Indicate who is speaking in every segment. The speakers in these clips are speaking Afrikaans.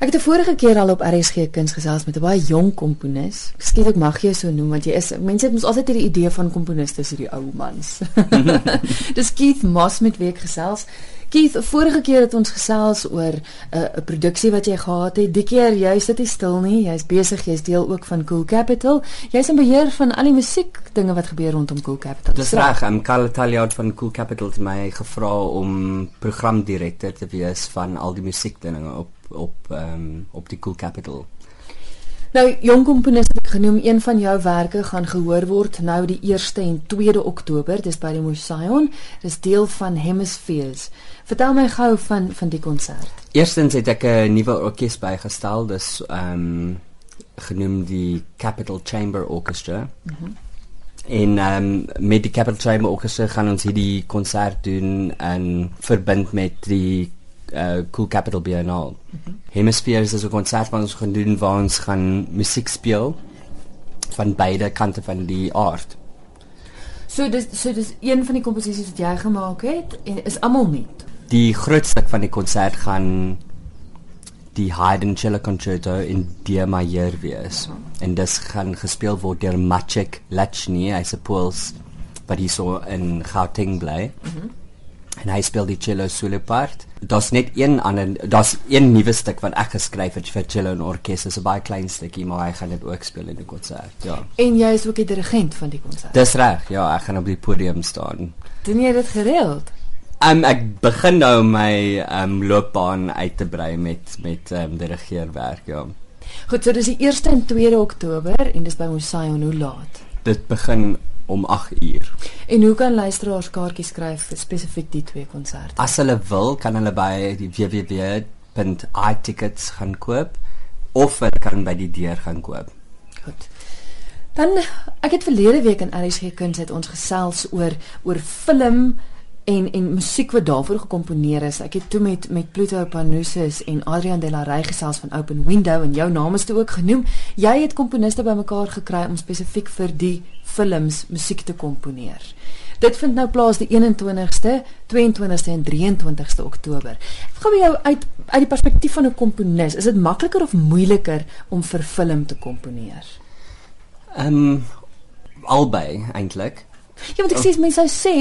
Speaker 1: Ek het 'n vorige keer al op RSG Kuns gesels met 'n baie jong komponis. Skielik ek mag jou so noem want jy is mense het mos altyd hierdie idee van komponiste so die ou mans. Dis Keith Moss met wie ek gesels. Keith, vorige keer het ons gesels oor 'n uh, produksie wat jy gehad het. Die keer jy sit nie stil nie. Jy's besig, jy's deel ook van Cool Capital. Jy's in beheer van al die musiek dinge wat gebeur rondom Cool Capital.
Speaker 2: Dis reg, I'm Karl Taliaud van Cool Capital het my gevra om programdirekteur te wees van al die musiekdinge op op ehm um, op die Cool Capital.
Speaker 1: Nou jong komponis het ek genoem een van jou werke gaan gehoor word nou die 1ste en 2de Oktober dis by die Mosaïon dis deel van Hemispheres. Vertel my gou van van die konsert
Speaker 2: Eerstens het ek 'n nuwe orkes bygestel dis ehm um, genoem die Capital Chamber Orchestra. Mm -hmm. en ehm um, met die Capital Chamber Orchestra gaan ons hierdie konsert doen en verbind met die uh, Cool Capital Biennale. Mm -hmm. Hemispheres is 'n konsert wat ons gaan doen waar ons gaan musiek speel van beide kante van die aard.
Speaker 1: So dis so dis een van die komposisies wat jy gemaak het en is almal nie.
Speaker 2: Die grootste van die konsert gaan die Haydn Cello Concerto in D majeur wees. Uh -huh. En dit gaan gespeel word deur Maciek Lachny, I suppose, wat hy so in Gauteng bly. Uh -huh en hy speel die cello solo part. Daar's net een ander daar's een nuwe stuk wat ek geskryf het vir cello en orkes. Dit is 'n baie klein stukkie, maar hy gaan dit ook speel in die konsert. Ja.
Speaker 1: En jy is ook die dirigent van die konsert.
Speaker 2: Dis reg. Ja, ek gaan op die podium staan.
Speaker 1: Doen jy dit gereeld?
Speaker 2: Um, ek begin nou my um, loopbaan uit te brei met met um, dirigeerwerk, ja.
Speaker 1: Goed, so dis die 1ste en 2de Oktober en dis by Mosaïon hoe laat?
Speaker 2: Dit begin om 8 uur.
Speaker 1: En hoe kan luisteraars kaartjies skryf vir spesifiek die twee konserte?
Speaker 2: As hulle wil, kan hulle by die www.itickets gaan koop of hulle kan by die deur gaan koop.
Speaker 1: Goed. Dan ek het verlede week in RSG Kuns het ons gesels oor oor film en en musiek wat daarvoor gekomponeer is. Ek het toe met met Pluto Panusis en Adrian De La Rey gesels van Open Window en jou naam is toe ook genoem. Jy het komponiste bymekaar gekry om spesifiek vir die films musiek te komponeer. Dit vind nou plaas die 21ste, 22ste en 23ste Oktober. Ek gaan by jou uit uit die perspektief van 'n komponis, is dit makliker of moeiliker om vir film te komponeer?
Speaker 2: Ehm um, albei eintlik.
Speaker 1: Ja, want ek sê mense sê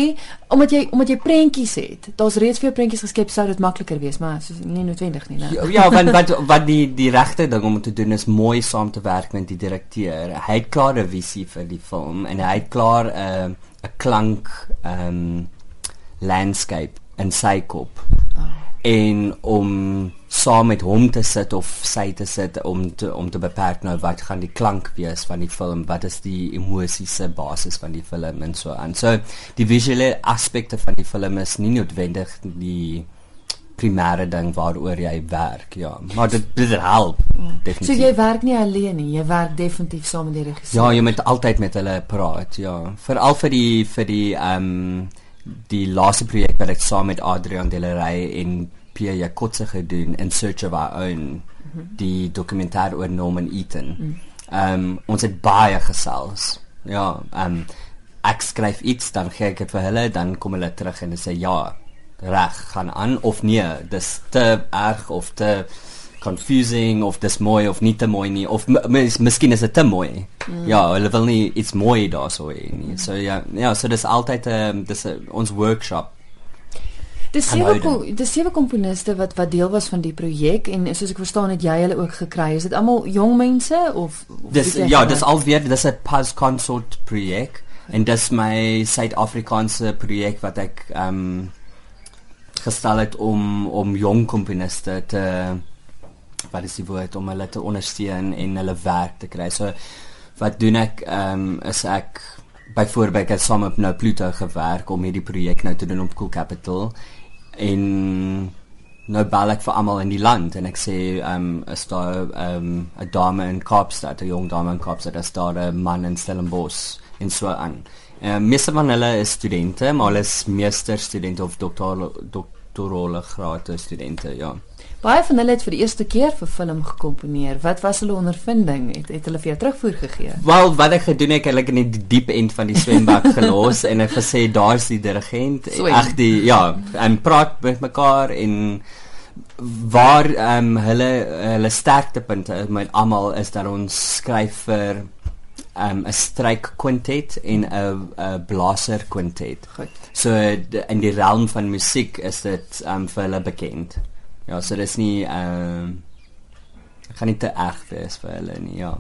Speaker 1: omdat jy omdat jy prentjies het, daar's reeds vir jou prentjies geskep sou dit makliker wees, maar soos nie noodwendig nie, né?
Speaker 2: Ja, ja, want wat wat die die regte ding om te doen is mooi saam te werk met die direkteur. Hy het klaar 'n visie vir die film en hy het klaar 'n uh, 'n klank ehm um, landscape in sy kop. Oh en om saam met hom te sit of sy te sit om te om te beperk nou wat gaan die klank wees van die film wat is die emosiese basis van die film en so aan. So die visuele aspekte van die film is nie noodwendig die primêre ding waaroor jy werk, ja. Maar dit dit help.
Speaker 1: Definitief. So jy werk nie alleen nie, jy werk definitief saam met die regisseur.
Speaker 2: Ja, jy moet altyd met hulle praat, ja. Veral vir die vir die ehm um, die laaste projek wat ek saam met Adrian Delarey en Pierre Jacotse gedoen in Search of Our Own mm -hmm. die dokumentaar oor Norman Eaton. Mm. Ehm um, ons het baie gesels. Ja, ehm um, ek skryf iets dan gee ek dit vir hulle dan kom hulle terug en sê ja, reg, gaan aan of nee, dis te erg of te confusing of dis mooi of nie te mooi nie of mis, miskien is dit te mooi. Mm. Ja, hulle wil nie iets mooi daarso hê nie. So ja, ja, so dis altyd 'n um, dis a, ons workshop.
Speaker 1: Dis sewe dis sewe komponiste wat wat deel was van die projek en soos ek verstaan het jy hulle ook gekry. Is dit almal jong mense of,
Speaker 2: of Dis ja, dis alweer dis 'n pas consort projek en dis my Suid-Afrikaanse projek wat ek ehm um, gestel het om om jong komponiste te wat is die woord om hulle te ondersteun en hulle werk te kry. So wat doen ek ehm um, is ek byvoorbeeld het saam met nou Pluto gewerk om hierdie projek nou te doen op Cool Capital en nou bel ek vir almal in die land en ek sê ehm um, is daar ehm um, 'n dame in Kaapstad, 'n jong dame in Kaapstad, daar 'n man in Stellenbosch en so aan. Ehm uh, meeste van hulle is studente, maar hulle is meester studente of dokter doktorale graad studente, ja.
Speaker 1: Baie van hulle het vir die eerste keer vir film gekomponeer. Wat was hulle ondervinding? Het, het hulle vir jou terugvoer gegee?
Speaker 2: Wel, wat ek gedoen het, ek het in die diep end van die swembad gelos en ek gesê daar's die dirigent. Ag die ja, en praat met mekaar en waar ehm um, hulle hulle sterktepunte met almal is dat ons skryf vir um, 'n stryk kwintet en 'n 'n blaser kwintet.
Speaker 1: Goed.
Speaker 2: So in die realm van musiek is dit um, vir hulle bekend. Ja, so dis nie ehm um, gaan nie te erg wees vir hulle nie, ja.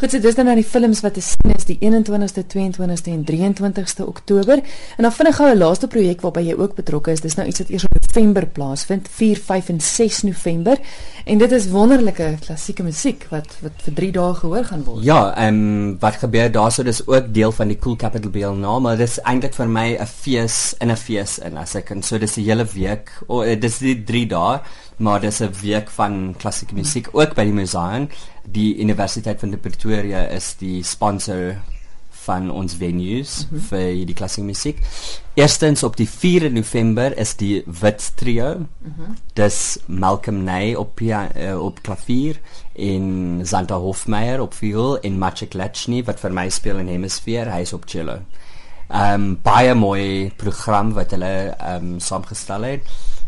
Speaker 1: Goed, so dis dan nou die films wat te sien is die 21ste, 22ste en 23ste Oktober. En dan vinnig gou 'n laaste projek waarby jy ook betrokke is. Dis nou iets wat eers in November plaasvind, 4, 5 en 6 November. En dit is wonderlike klassieke musiek wat wat vir 3 dae gehoor gaan word.
Speaker 2: Ja, ehm um, wat gebeur daarso dis ook deel van die Cool Capital BL maar dis eintlik vir my 'n fees in 'n fees in as ek kan so dis die hele week. O, oh, dis die 3 dae maar dis 'n week van klassieke musiek ook by die Museum. Die Universiteit van Pretoria is die sponsor van ons venues mm -hmm. vir die klassieke musiek. Eerstens op die 4 November is die Wit Trio. Mm -hmm. Dis Malcolm Ney op uh, op klavier en Santa Hofmeyer op viool en Maciek Lechny wat vir my speel in Hemisphere, hy is op cello. Ehm um, baie mooi program wat hulle ehm um, saamgestel het.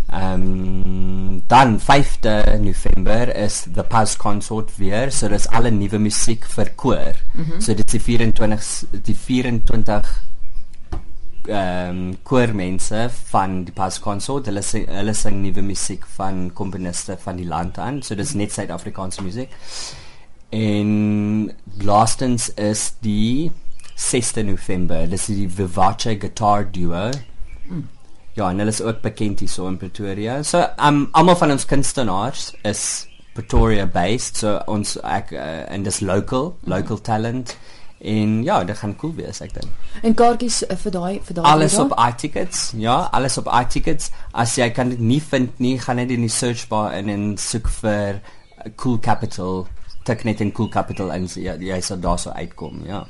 Speaker 2: Ehm um, dan 5de November is the Paz Consort weer, so dis alle nuwe musiek vir koor. Mm -hmm. So dit is die 24 die 24 ehm um, koormense van die Paz Consort, hulle sing hulle sing nuwe musiek van komponiste van die land aan. So dis net Suid-Afrikaanse musiek. En laastens is die 6de November, dis die Vivace Guitar Duo. Mm. Ja, en hulle is ook bekend hier so in Pretoria. So, um almal van ons kunstenaars is Pretoria based. So ons ek uh, en dis local, local talent. En ja, dit gaan cool wees ek dink.
Speaker 1: En kaartjies uh, vir daai vir daai
Speaker 2: Alles op iTickets. Ja, alles op iTickets. As jy kan dit nie vind nie, gaan net in die search bar en in soek vir uh, Cool Capital, tik net in Cool Capital en jy, jy sal daar sou uitkom, ja.